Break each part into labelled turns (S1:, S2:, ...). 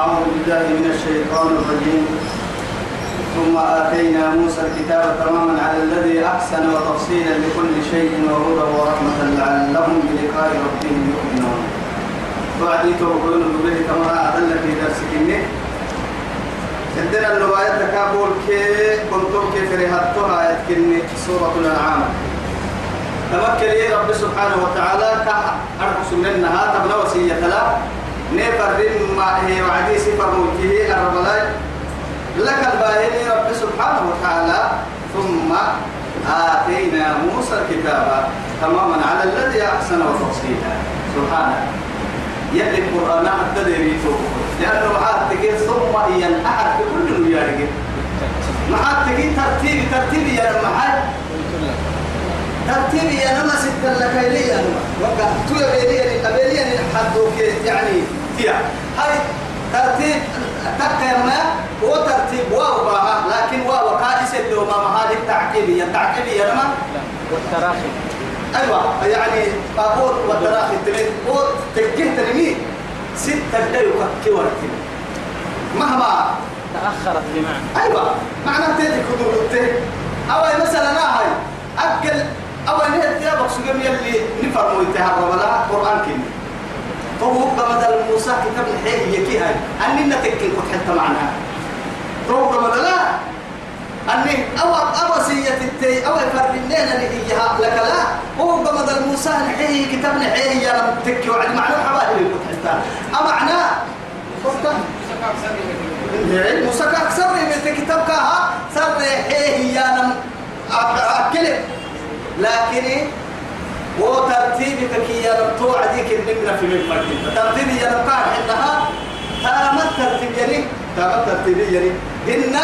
S1: أعوذ بالله من الشيطان الرجيم ثم آتينا موسى الكتاب تماما على الذي أحسن وتفصيلا لكل شيء وهدى ورحمة لعلهم بلقاء ربهم يؤمنون بعدي توقعون به كما أعدل في درس إني عندنا الرواية تكابول كي كنتم كيف رهبتها يتكني آية سورة الأنعام تمكن إيه رب سبحانه وتعالى كأرقص منها تبنى وسيئة لا نفر ما هي وعدي سفر ملكه الرملاء لك الباهي رب سبحانه وتعالى ثم آتينا موسى الكتاب تماما على الذي أحسن وتفصيلا سبحانه يلي القرآن حتى دريته لأنه عاد ثم إيا الأحد بكل مليارك ما عاد ترتيب ترتيب يا المحل ترتيب يا نما ستة لك إليا أنا وقت تو إلي أنا يعني كيا هاي ترتيب تكرنا وترتيب واو باها لكن واو قائس اللي ما هذه التعقيبية التعقيبية لما والتراخي أيوة يعني بابور والتراخي تريد قوت تجيه تلميذ ست دقيقة كي ورتين مهما
S2: تأخرت
S1: بمعنى أيوة معنى تيجي كدولته أو مثلا أنا هاي أكل أو نهد يا بقصد اللي نفرمو يتهرب لها قرآن كلمة طوب بدل موسى كتاب الحي يكي هاي أننا تكين قد حتى معنا توب بدل أني أو او أبسية التي أو فرنين لإيها لك لا هو بدل موسى الحي كتاب الحي يا رب تكي وعد معنا
S2: حوالي قد حتى أمعنا قلت إيه، موسى كأكثر
S1: من كتاب كاها سر حي يا نم أكلم لكن وترتيبك يا نبتو عديك النمنا في من مرتين ترتيبي يا نبقى حينها تامت ترتيب يلي تامت ترتيب يلي إن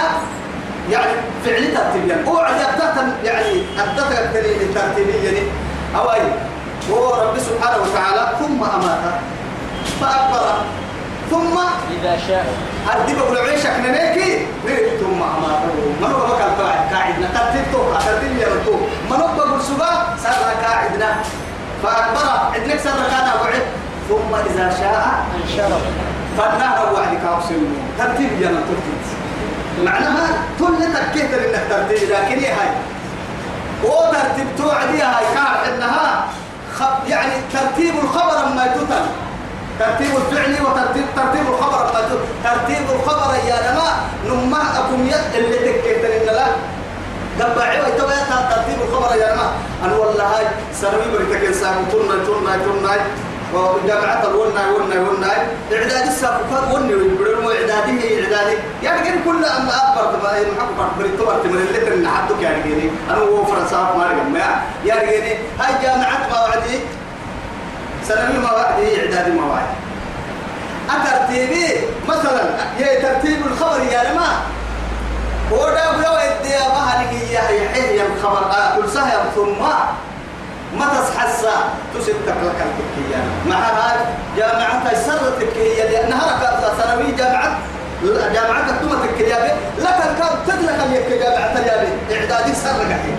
S1: يعني فعل ترتيب يلي هو أتت يعني أدتك الترتيب يلي أوي هو رب سبحانه وتعالى ثم أمات فأكبر ثم
S2: إذا شاء أدب أبو العيش
S1: نيكي ثم أماته ما هو بكال قاعد قاعد ترتيب توقع ترتيب يلي توقع منوبة برسوبة سر قاعدنا فأكبر عندك سر كان وعد ثم إذا شاء
S2: انشره
S1: فالنهر وعدك أقسم ترتيب يا جنة ترتيب معناها تلتك كيف لأنك ترتيب لكن هي إيه هاي وترتيب توعدي هاي كان انها يعني ترتيب الخبر ما يتتل ترتيب الفعل وترتيب ترتيب الخبر ما يتتل ترتيب الخبر يا نما نما اكم يد اللي تكيتن لا دبا عيوة توا يتها ترتيب الخبر يا ما أنا والله هاي سنوي بركه إنسان ترنا ترنا ترنا وجامعة الونا ونا ونا إعداد السافر فات وني إعدادي هي إعدادي يعني كان كل أما أكبر تبا إن أكبر بريتوا اللي حطوك حدك يعني كذي أنا هو فرنسا ما رجع يعني كذي هاي جامعات ما وعدي سنوي ما وعدي إعدادي ما وعدي أترتيبي مثلا يا ترتيب الخبر يا يعني ما ودا بلو إديا مهلك يا يحيى الخبر كل آه، سهر ثم ما الساعه تسدك لك التكية مع هاي جامعة سر التكية لأنها كانت ثانوي جامعة جامعة كتومة الكيابة لكن كان تدرك اليك جامعة اليابة إعدادي سر قحيم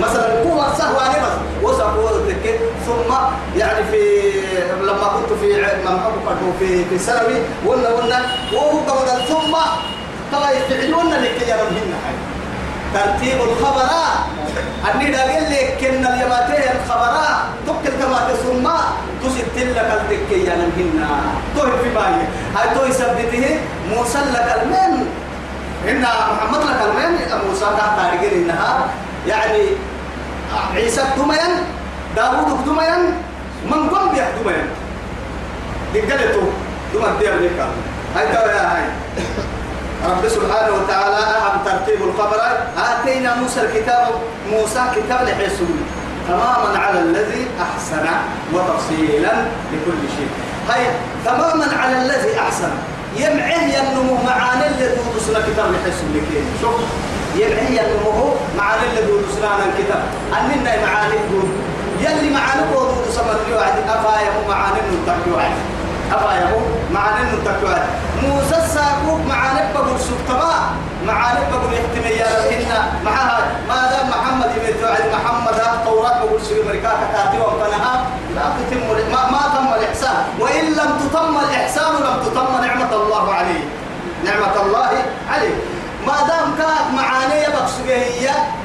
S1: مثلا يعني قوة سهوة بس وصف وزنك ثم يعني في لما كنت في ممحوك في في ثانوي قلنا قلنا وهو ثم توا يستعجلون لك يا رمهن ترتيب الخبراء أني داقل لك كن اليماتيه الخبراء تكتل كما تسمى تسد لك الدك يا رمهن توه في بالي هاي توه يثبته موسى لك المن إن محمد لك المن موسى ده تارجل إنها يعني عيسى دمين داوود دمين من قم بيه دمين دقلته دمين دير لك هاي توا يا هاي رب سبحانه وتعالى أهم ترتيب الخبر آتينا موسى الكتاب موسى كتاب لحسون تماما على الذي أحسن وتفصيلا لكل شيء هيا تماما على الذي أحسن يمعه ينمو معاني اللي دوسنا كتاب لحسون لكي شوف يمعه ينمو معاني اللي دوسنا عن الكتاب أننا معاني دود يلي معاني قوضو سمد لوعد أفايا معاني نتحكي وعد أبا يبو معنا نتكوان موسى الساقوك معنا بقول سبتما معنا بقول احتمية لكن معها ما دام محمد بن توعد محمد التوراة بقول سوري مركاك تاتي وقناها لا تتم ما, ما تم الإحسان وإن لم تتم الإحسان لم تتم نعمة الله عليه نعمة الله عليه ما دام كانت معانية بقصدها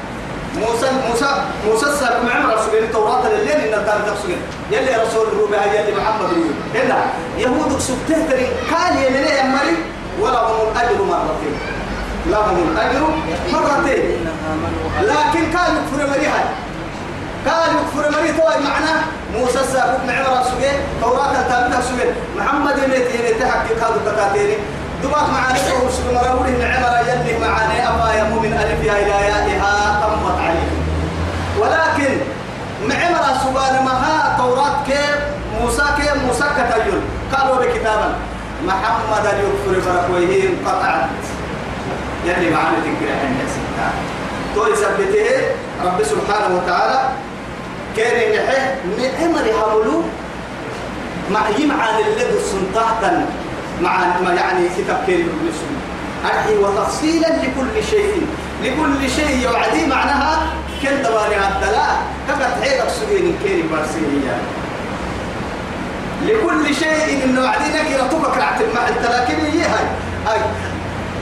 S1: موسى موسى موسى سلم عمر رسول التوراة الليل إن الدار تقصد يلي رسول الروبة يلي محمد يقول هنا يهود سبته تري كان يلي أمري هم الأجر مرتين لا هم الأجر مرتين لكن كان يكفر مريها كان يكفر مري توي معنا موسى سلم عمر رسول التوراة التابعة سجل محمد يلي تيني تحقق كذا تكاتيني دماغ معاني رسول مرة ولي عمر يلي معاني أبا يمو من ألف يا إلهي يائها ولكن معمر سبحانه ما توراة كيف موسى كيف موسى كتير قالوا بكتابا محمد يكفر بركويهم قطعا يعني معنى تنكر عن الناس تقول سبته رب سبحانه وتعالى كان نحه نعمر هبلو مع يمعن اللي سنطاتا مع يعني كتاب كريم ابن وتفصيلا لكل شيء لكل شيء يعدي معناها كل دواني عدلا كبت عيدك سجين كيري بارسيني لكل شيء إنه عدينك إلى طبك رعت الماء التلاكين هي هاي هاي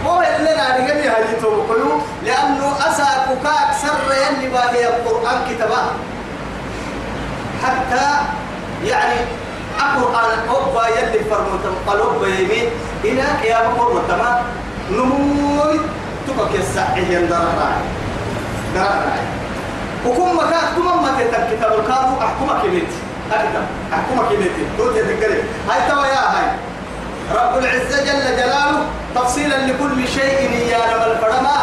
S1: هو اللي نعرف هاي توقيو لأنه أساك كوكاك سر يلي باقي القرآن كتبه حتى يعني القرآن أبا يلي فرمت القلوب يمين إلى قيام قرمة تمام نموت تبقى السعي يندر راعي درع راعي وكم ما كاتم ما كتب كتاب الكاتب أحكمك بيت أكتب أحكمك بيت دوت تذكر هاي توا يا هاي رب العزة جل جلاله تفصيلا لكل شيء يا رب الفرما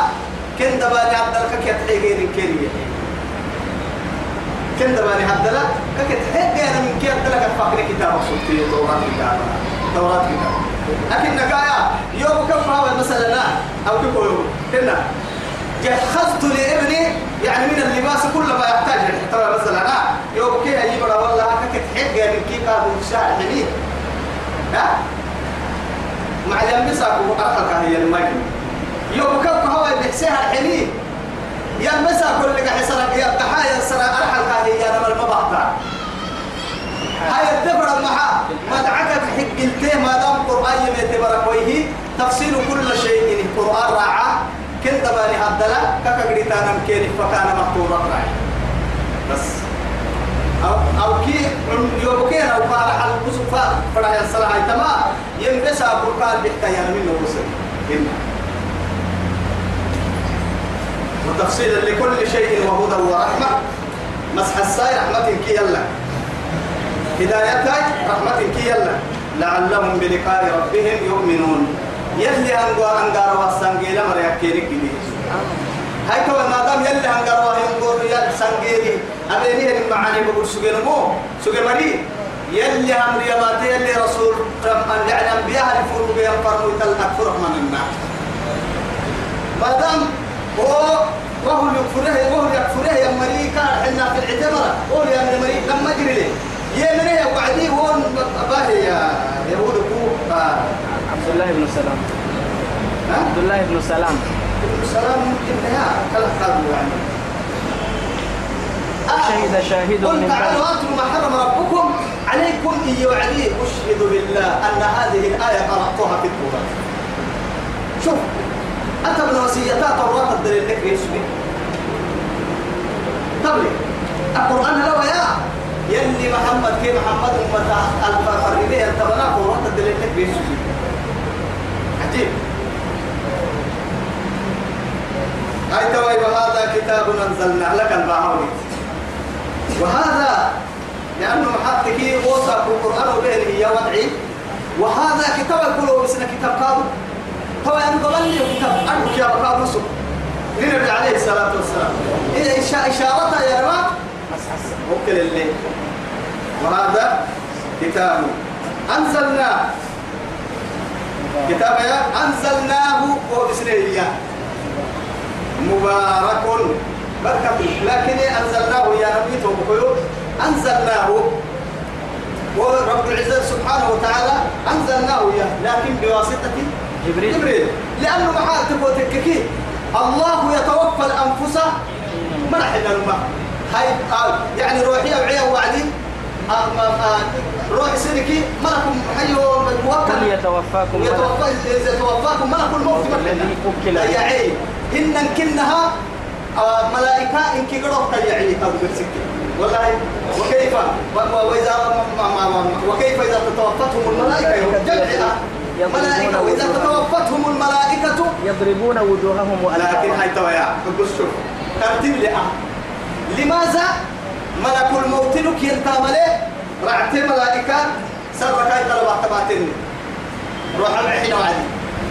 S1: كن دباني عبدالك كتحيقين الكريم كن دباني عبدالك كتحيقين من كي عبدالك الفقر كتاب وصلتي توراة كتاب توراة كتاب لكن نكايا يوم كفها مثلا أو كفو يوم كنا جهزت لابني يعني من اللباس كل ما يحتاج يعني ترى مثلا انا آه، يوم كي اي برا والله هكاك حق يعني كي قابل شاعر جميل ها مع يلبسك وقرقك هي المي يوم كوك هو بحسها الحنين واللي كل حسرك يا تحايا صرا ارحلك هي انا ما بحضر هاي الدبر المحا ما دعكت حق التي ما دام قرآن يتبرك ويه تفصيل كل شيء القرآن راعاه كنت باني عبدلا كاكاكري تانم كيني فكان مقتول راي بس أو أو كي يوبكين أنا قال حل بسوفا فرح الصلاة تما يمدسا قرقال من منه بسر وتفصيلا لكل شيء وهدى ورحمة مسح الساي رحمة كي يلا هدايتك رحمة كي يلا لعلهم بلقاء ربهم يؤمنون يلي أنقوا أنقار وسنجيلا مريا كيرك بدي هاي كمان ما دام يلي أنقار وهنقول يا سنجيلي أدري هني معاني بقول سجل مو سجل مري يلي أمر يا باتي يلي رسول رب أن يعلم بها الفور بها فرمو تل أكفر من الناس ما دام هو وهو يكفره وهو يكفره يا مريكا حنا في العتبرة قول يا من مريك لما أجري ليه يا من يا وعدي هون باهي يا يهود
S2: عبد الله بن سلام عبد الله بن سلام
S1: سلام
S2: ممكن هي
S1: كلام يعني
S2: آه، شهد شاهد قل
S1: تعالوا أتلوا ما حرم ربكم عليكم إي وعلي أشهد بالله أن هذه الآية قرأتها في التوراة شوف أنت من وصيتها توراة الدليل لك يسمي طب القرآن لو يا يلي محمد كي محمد أمتا الفريبية التبنى توراة الدليل لك يسمي هاي توي وهذا كتاب أنزلنا لك الباهوي وهذا لأنه كي غوصة القرآن وبهن هي وضعي وهذا كتاب القلوب سنة كتاب قادو طبعا أنا ضلني كتاب أنك يا بقى نصر لنبي عليه الصلاة والسلام إذا إشاء إشارتها يا رب وكل الليل وهذا كتاب أنزلناه كتاب أنزلناه وبسنه إياه مبارك بركة لكن أنزلناه يا ربي توقعه أنزلناه ورب العزة سبحانه وتعالى أنزلناه يا لكن بواسطة جبريل جبريل لأنه معاه تبوتككي الله يتوفى الأنفس ما رح الماء هاي يعني أو وعيا وعدي روح سيدك ملك حي الموكل
S2: يتوفاكم
S1: يتوفاكم ملك الموت الذي يا عين إن كنها آه، ملائكة إن كيروك يعي أو بالسكين والله وكيف وإذا وكيف إذا تتوفتهم الملائكة جمعها ملائكة وإذا تتوفتهم الملائكة
S2: يضربون وجوههم
S1: وألقاهم لكن هاي تويا شوف ترتيب لأ لماذا ملك الموت لك ينتابله رعت ملائكة سرك هاي طلبة تباتني روح الحين وعدي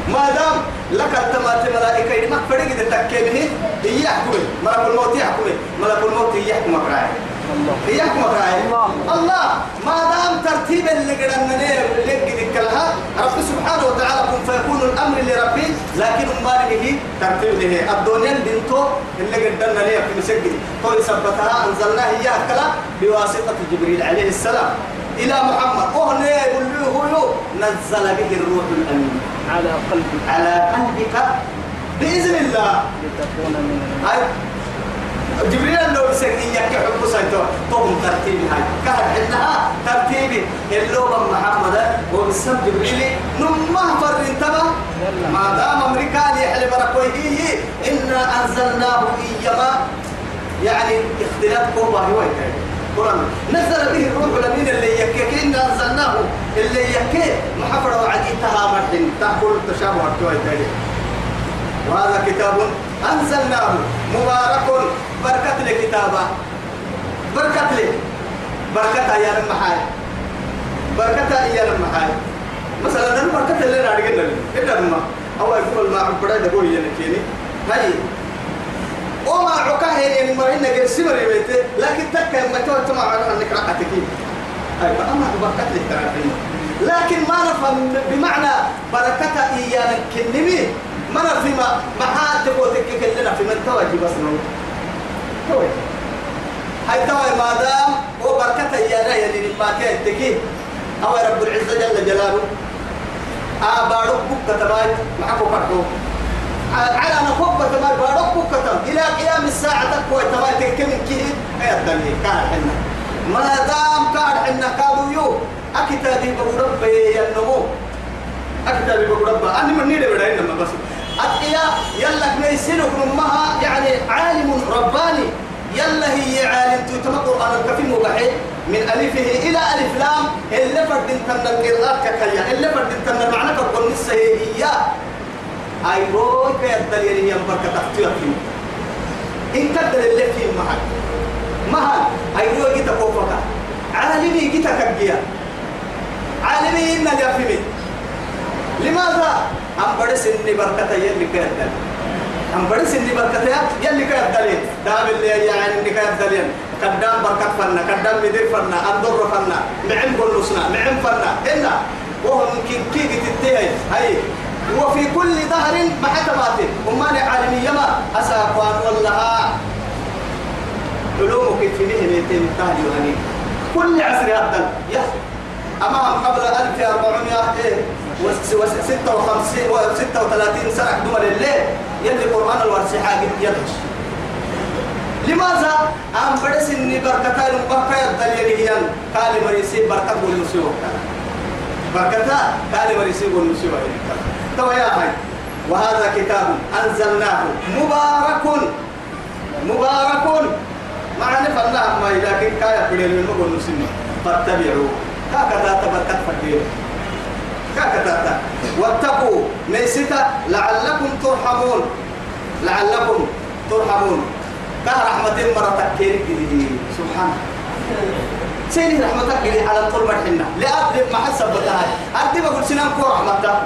S1: ما دام لك التمات ملائكة ما فرق إذا تكيبه هي يحكمه ملك الموت يحكمه ملك الموت يحكمك راعي الله ما دام ترتيب اللي قدرنا نلقي لها رب سبحانه وتعالى كن فيكون الامر لربي لكن امبارح به ترتيب له الدنيا بنتو اللي قدرنا ليه في مسجد قول سبتها انزلناه اياها كلا بواسطه جبريل عليه السلام الى محمد اغنى يقول له نزل به الروح الامين
S2: على
S1: قلبك على قلبك باذن الله لتكون من جبريل لو يسكي يك حبو سيتو طبن ترتيبي هاي كهد إنها ترتيبي اللوم محمد وبسم جبريل نم ما فر انتبه ما دام أمريكا يحلب هي إنا أنزلناه إيما يعني اختلاف قوة هوايته قرآن نزل به الروح لمن اللي يكيك إنا أنزلناه اللي يكيك محفرة وعديتها مرحين تأكل تشابه وهذا كتاب أنزلناه مبارك بركة لكتابة بركة لك بركة يا رمحاي بركة يا رمحاي مثلا أنا بركة اللي راح أقول لك إلا رمح أو يقول ما عبرة دبوي ينكيني هاي وما عكاه إن مرينا غير سمري بيته لكن تك ما تو تما على أنك راحتك أي أما بركة لك لكن ما نفهم بمعنى بركة إيانا كنمي ما في ما ما حد تقول تكك لنا في من تواجي بس نو تواجي هاي تواجي ما دام هو بركة يا رأي اللي ما كان تكي أو رب العزة جل جلاله أبارك آه، بك تباي معك وبركو على أنا كوبا تباي بارك بك إلى قيام الساعة تقوى تباي تكمل كيه هي الدنيا كان حنا ما دام كان حنا قالوا يو أكتابي بقول ربي النمو أكتابي بقول ربي أنا من نيلي بدأ إنما بس أتقيا يلا ميسنك أمها يعني عالم رباني يلا هي عالم تتم قرآن الكفيم وبحي من ألفه إلى ألف لام اللي فردين تنى القراءة ككيا اللي فردين تنى معنى كقول السهيهية أي روي كيدل يلي ينبرك تختير فيه إن كدل اللي فيه محل محل أي روي جيتا كوفكا عالمي جيتا كجيا عالمي إنا اليافمي لماذا؟ هم بڑے سنی برکت ہے یہ لکھے دل هم بڑے سنی برکت ہے یہ لکھے دل دام اللي يعني لکھے دل قدام بركة فنا قدام مدير فنا أندور فنا معم بلوسنا معم فنا إلا وهم كي كي تتهي هاي وفي كل دهر محك باطل انا نعلم يما أساقوان والله علومك في مهنة تاني وهني كل عصر هذا أمام قبل 1400 إيه 36 سنة دمر الليل يلي قرآن الوارسي حاجة يدرس لماذا أم بدس إني بركتان بقى يدل يليان قال مريسي بركة بولنسي وقتا بركتا قال مريسي بولنسي تو يا هاي وهذا كتاب أنزلناه مبارك مبارك معنى فالله ما لكن كايا بدل من مبولنسي فاتبعوه هكذا تبركت فكيره كاكتاتا واتقوا ميسيتا لعلكم ترحمون لعلكم ترحمون كان رحمة مرتك كيرك سبحان سيني رحمتك لي على طول ما حنا لأدرب ما حسب هاي أدرب أقول سنان كو رحمتك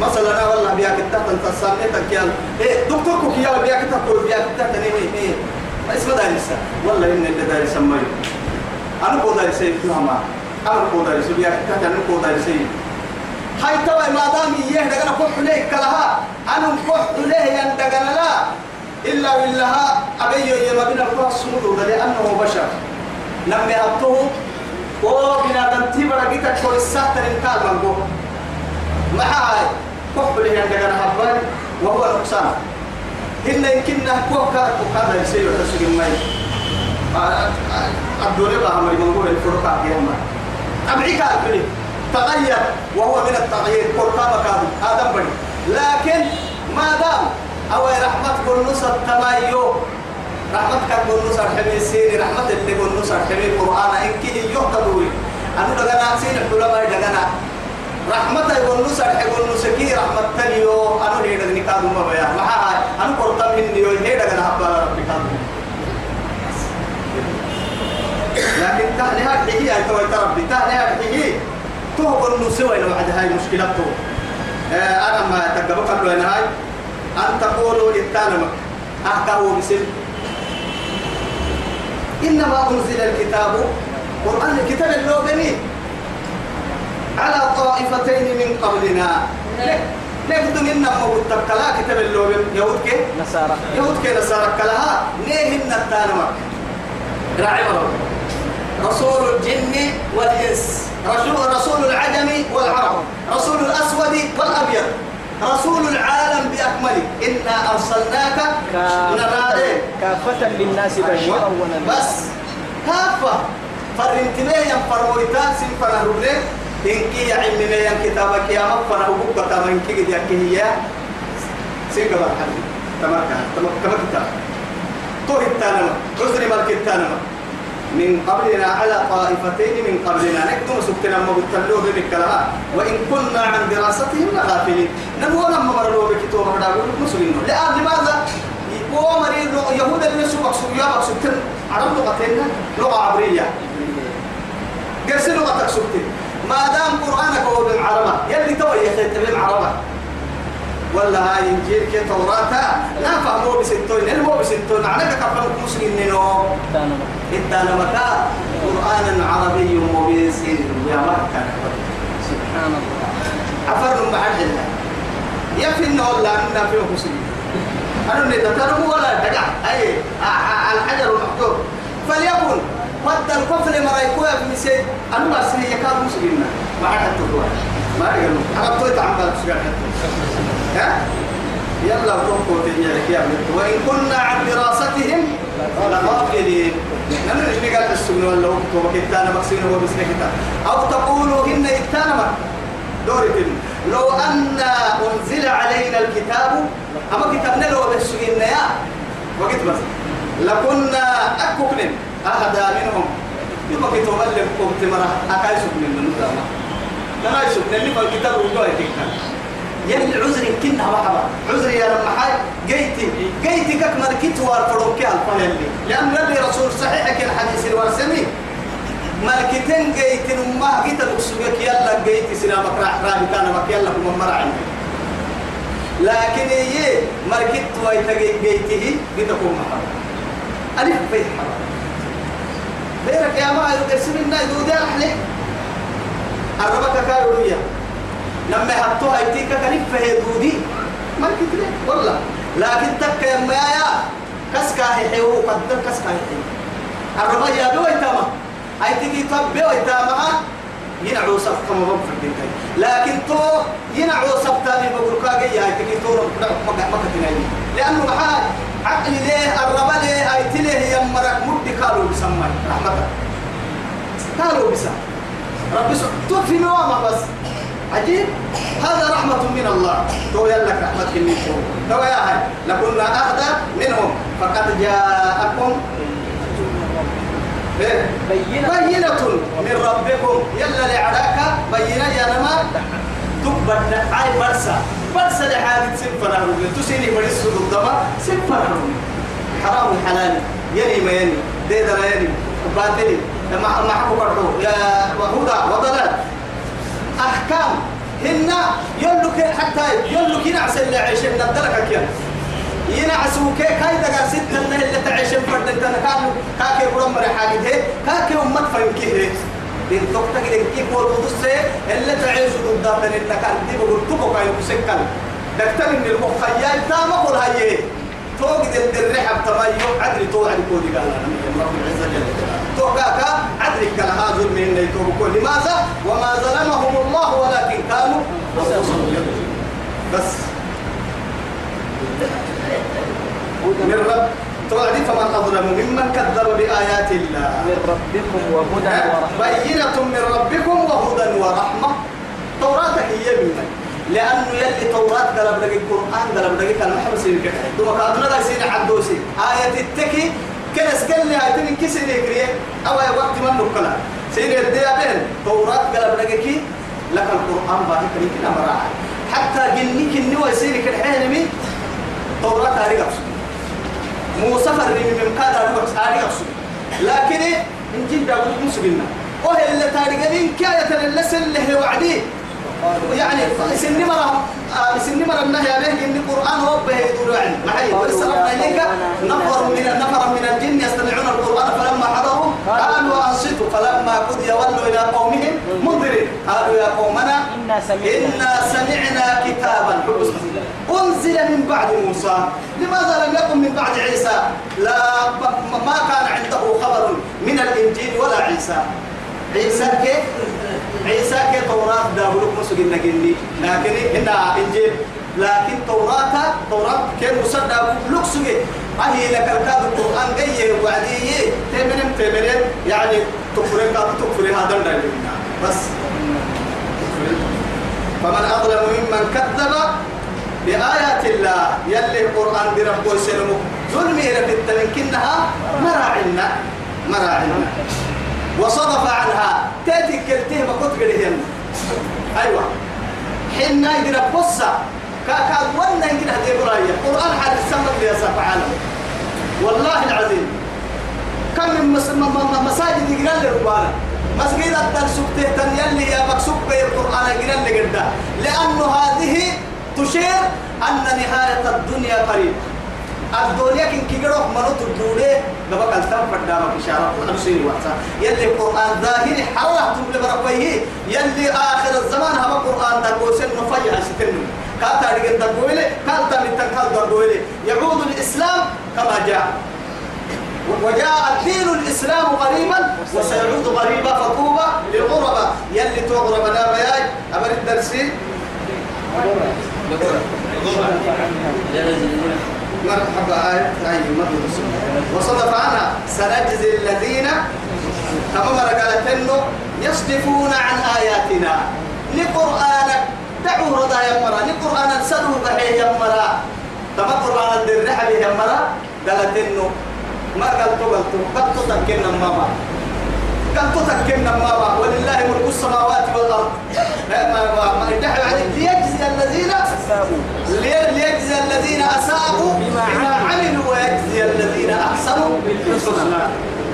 S1: مثلا أنا والله بياك التاتا انت تسامتك يا إيه دكتورك يا بياك التاتا التاتن بياك التاتا إيه إيه ما اسم دارسة والله إن اللي دارسة إيه، ما أنا كو دارسة يفهمها أنا قو دارسة بياك التاتن أنا كو دارسة إيه. هاي توا ما دام إيه دقنا كح ليه كلها أنا كح ليه يندقنا لا إلا بالله أبي يما بنا كل الصمود لأنه بشر لما أبطه وبنا دنتي برقيتك كل السهتر انتال منقو ما هاي كح ليه يندقنا حبال وهو نقصان إن يمكن نحكوه كاركو كذا يسير تسجل مي الدولة بها مريم نقول الفرقة يما أبعي كاركو تغير وهو من التغيير قرقابة كانوا آدم بني لكن ما دام أو رحمة كنوس التمايو رحمة كنوس الحبي سيري رحمة اللي كنوس الحبي قرآن إنك يهتدوي أنا دقنا سين الحلماء دقنا رحمة كنوس الحبي كنوس كي رحمة تليو أنا هيدا نكادو ما بيا ما هاي أنا قرطان من ديو هيدا دقنا أبلا ربي كادو لكن تهنئة هي أنت وتربي تهنئة هي تهبر سوى لو عد هاي مشكلته آه، أنا ما تقبل قبل أن هاي أن تقولوا للتانمك أحكاه بسر إنما أنزل الكتاب قرآن الكتاب اللوغني على طائفتين من قبلنا نجد منا موت تكلا كتاب اللوغن يهود كي
S2: نصارى
S1: يهود كي نصارى كلها نيهن التانمك
S2: راعي
S1: رسول الجن والإنس رسول رسول العجم والعرب رسول الأسود والأبيض رسول العالم بأكمله إنا أرسلناك
S2: كافة للناس بشيرا
S1: ونذيرا بس كافة فرنتني يم فرمويتات سن فرهولين إنكي يا علمي يم كتابك يا مفر أو بكتا من كي قد يكي هي سيكا برحل تمام تمام تمام كتاب تو هتانا رسل مالك هتانا من قبلنا على طائفتين من قبلنا نكتم سكتنا ما بتلوه بالكلام وإن كنا عن دراستهم لغافلين نبوا لما مرلوه بكتوه أقول لكم مسلمين لأن لماذا يقوى مريض يهود اللي سوق سوق يا عرب لغتين لغة عبرية قرس لغة سكتن ما دام قرآنك هو بالعربة يلي تو يخيط بالعربة ولا هاي انجيل كي توراتا لا فهموا بستون علموا بستون عليك كفرك مسلمين نو إنت أنا
S2: قرآن عربي مبين يا مكة سبحان الله عفر محل الله يفن ولا أن فيه مسلم أنا نيتا تربو ولا دقع
S1: أي آه، آه، آه، الحجر المحجور فليكن قد القفل مرايكويا في مسيد أنه ما سني يكاد مسلمنا ما عاد تقوى ما يقولوا أنا طويت عم بلشوا ها يلا توقفوا تجي لك يا بنت وإن كنا عبد مسكين ولا وقت وكتانا مكسين ومسكين كتاب أو تقولوا إن إتانا مك دورتين لو أن أنزل علينا الكتاب أما كتابنا لو بسكين يا وقت بس لكنا أكوكن أهدا منهم يبقى كتاب اللي بكم تمرة أكايسوك من النظام لا يسوك لما الكتاب وجوه تكتاب يلي عذر كنا محبا عذر يا لما حي جيتي جيتي كك مركت وارفضك لي لأن نبي رسول صحيح كان حديث الوارسمي ملكتين جيتي ما جيت يا يلا جيتي سلامك راح راح كان مك يلا كم مرة عندي لكن إيه؟ هي مركت جيتي جيته بتكون محبا ألف بيت حبا بيرك يا ما يرسمنا يدودي أحلي أربك كارولية لما حطوا هيتيك كنف فهي دودي ما كتير والله لكن تك يا مايا كسكا هي هو قدر كسكا هي الربا يا بو يتما هيتيك طب بو يتما ينعو صفكم مبفر بنتي لكن تو ينعو صفتاني بقول كاجي هيتيك تو ما ما كتير لانه محال عقلي ليه الربا ليه هيتي ليه يا مرك مد قالوا بسمي رحمتك قالوا بسمي ربي تطفي نوامه بس عجيب هذا رحمة من الله تو لك رحمة من شو تو يا هاي لكنا أخذ منهم فقد جاءكم
S2: إيه؟
S1: بينة, بينة من ربكم يلا لعراك بينة يا نما تكبر عاي برسا برسا لحالك سنفر أهلوك تسيني برسو ضدما سنفر أهلوك حرام حلال يلي ما يلي ديدر يلي باطلي ما حكو برحو يا وهدى وضلال أحكام هنا يلوك حتى يلوك ينعس اللي من الدرجة كيان ينعسوا كي كاي دقا ستة اللي تعيشين فرد انت كانوا كاكي برم رحاقته كاكي أمت فيمكيه إن تقتك إن كيف هو والقدس اللي تعيش ضدابن انت كان دي بقول تبقى يمسكن دكتر من المخيال تاما قول هايه توقد الرحب تبايو عدري طول عن كودي قال رب العزة جل جلاله عدري كان هذا من يتوب لماذا وماذا بس من رب توعد فمن أظلم ممن كذب بآيات الله
S2: من ربكم وهدى
S1: ورحمة بينة من ربكم وهدى ورحمة توراة هي منك لأن يلي توراة دلب لك القرآن دلب لك أنا محمد يبقى ثم كأدنا لا سيدي عدوسي آية التكي كنس قال لي آية من كسر يكريه أو يا وقت من نقلا سيدي الديابين توراة دلب لك لك القرآن باهي كريكي الأمر حتى جنك النوى يسيرك الحين توراة تاريخ موسى فرمي من قادة تاريخ لكن من جدا قلت مسلمنا وهي اللي قدين كاية للسن اللي هي وعدي يعني سن مرة آه، سن مرة النهي عليه إن القرآن هو يدور يعني معي وإسرنا إليك نفر من نفر من الجن يستمعون القرآن فلما حضروا قالوا فلما قضي ولوا إلى قومهم منذرين قالوا يا قومنا
S2: إنا
S1: سمعنا, كتابا أنزل من بعد موسى لماذا لم يكن من بعد عيسى لا ما كان عنده خبر من الإنجيل ولا عيسى عيسى كيف عيسى كيف توراة داولوك موسى نجني لكن إنها إنجيل لكن توراة توراة كان موسى مصدى لوكسوي أهي لك القرآن جاي وعدي تمنم تمنم يعني تكفري كاب تكفري هذا الدنيا بس فمن أظلم ممن كذب بآيات الله يلي القرآن برب وسلمه ظلمي لفي التمكنها مراعنا مراعنا وصدف عنها تاتي كلتهم قد قلهم أيوة حين يدرى قصة كاكاد ونا يدرى هذه برايا القرآن حد السمك يا سبحانه والله العظيم كم من مساجد يقرأ لربانا مسجد التنسك تهتن يلي يا مكسوك بي القرآن يقرأ لقردا لأن هذه تشير أن نهاية الدنيا قريب الدنيا كن كيقرأ منو تدوري لبقى التام فردامك إشارة حمسين وقتا يلي القرآن ظاهر حرة تبلي بربيه يلي آخر الزمان هما القرآن تقوسين نفيع ستنو كاتا رجل تقويلي كاتا من تنكال تقويلي يعود الإسلام كما جاء وجاء دين الإسلام غريبا وسيعود غريبا فطوبى للغرباء يلي تغرب لا بياج أمر الدرسين مرحبا اي مرحبا وصدف عنها سنجزي الذين فعمر قالت إنه يصدفون عن آياتنا لقرآنك دعوا رضا يمرا لقرآنك سدوا بحي يمرا على قرآن يا يمرا قالت إنه ما قد قلت قلت تكلنا ماما قلت تكلنا ماما ولله ملك السماوات والارض ما يدعي عليك ليجزي الذين ليجزي الذين اساءوا بما عملوا ويجزي الذين احسنوا بالحسنى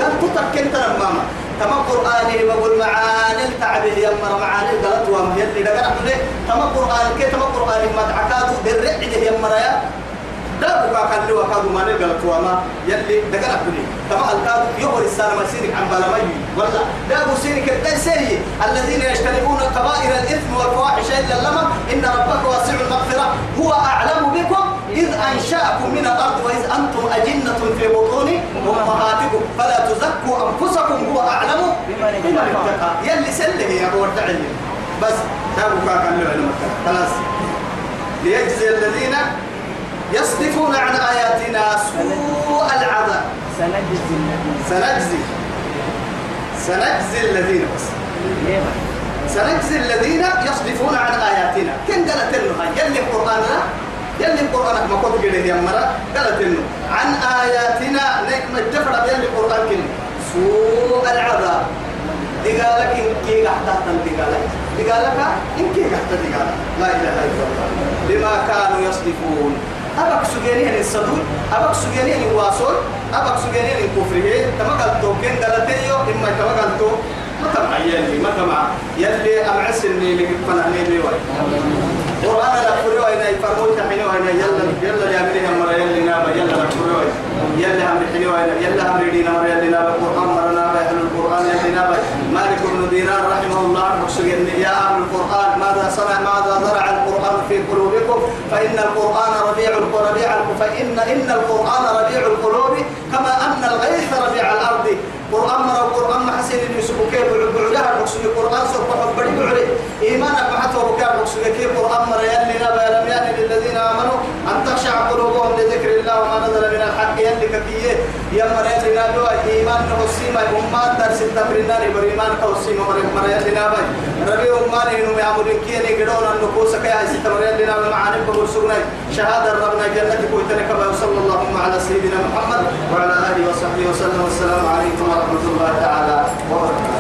S1: قلت تكلنا ماما تما قرآني بقول معاني التعب يا يما معاني الغلط وهم يلي دقنا تم قرآن كي تم قرآن ما تعكاتو يا يما يا دابو كان لو كان ما نلقى توما يلي دقل كلي تما الكاد يقول السلام سيرك عن بالمي ولا دابو سيرك التنسيه الذين يجتنبون كبائر الاثم والفواحش الا لما ان ربك واسع المغفره هو اعلم بكم إذ أنشأكم من الأرض وإذ أنتم أجنة في بطون أمهاتكم فلا تزكوا أنفسكم هو أعلم بمن اتقى يلي سلم يا أبو بس دابو كان لو خلاص ليجزي الذين يصدفون عن آياتنا سوء العذاب سنجزي الذين سنجزي سنجزي الذين بس سنجزي الذين يصدفون عن آياتنا كن قالت القرآن يلي قال يلي القرآن ما كنت قلت يا مرة قالت له عن آياتنا نيك ما اتفر يلي القرآن كن سوء العذاب دقالك إن كي قحتها تنتقالك دقالك إن كي قحتها دقالك لا إله إلا الله لما كانوا يصدفون أبك سجيني هني الصدور أبك سجيني هني واسول أبك سجيني هني كفره تمكال تو كن دلتيو إما تمكال تو ما تمع يلي ما تمع يلي أمعس إني لك فنعني لي واي قرآن لا فريو أين يفرمون تحيني وأين يلا يلا يا أمري همرا يلا نابا يلا لا فريو يلا أمري حيني وأين يلا أمري دينا مرا يلا نابا قرآن مرا أهل القرآن يلا نابا مالك بن دينار رحمه الله أبك سجيني يا أهل القرآن ماذا صنع ماذا ذرع قلوبكم فإن القرآن ربيع ربيع فإن إن القرآن ربيع القلوب كما أن الغيث ربيع الأرض قرآن مرة قرآن محسن يوسف كيف بعدها مقصود القرآن سوف حبري بعدي إيمانك محتوى بكاء مقصود كيف قرآن مرة يلي نبا لم للذين آمنوا تخشع قلوبهم لذكر الله وما نزل من الحق يلي كفيه يما رأينا لو إيمان نحسيما أمان در ستة فرنا لبر إيمان كوسيما مرحبا رأينا بي ربي أمان إنو يعملين كيني قدون النقوص كي عزيزة مرحبا ومعاني بمرسولنا شهادة ربنا جنة كويتنا كبا صلى الله على سيدنا محمد وعلى آله وصحبه وسلم والسلام عليكم ورحمة الله تعالى وبركاته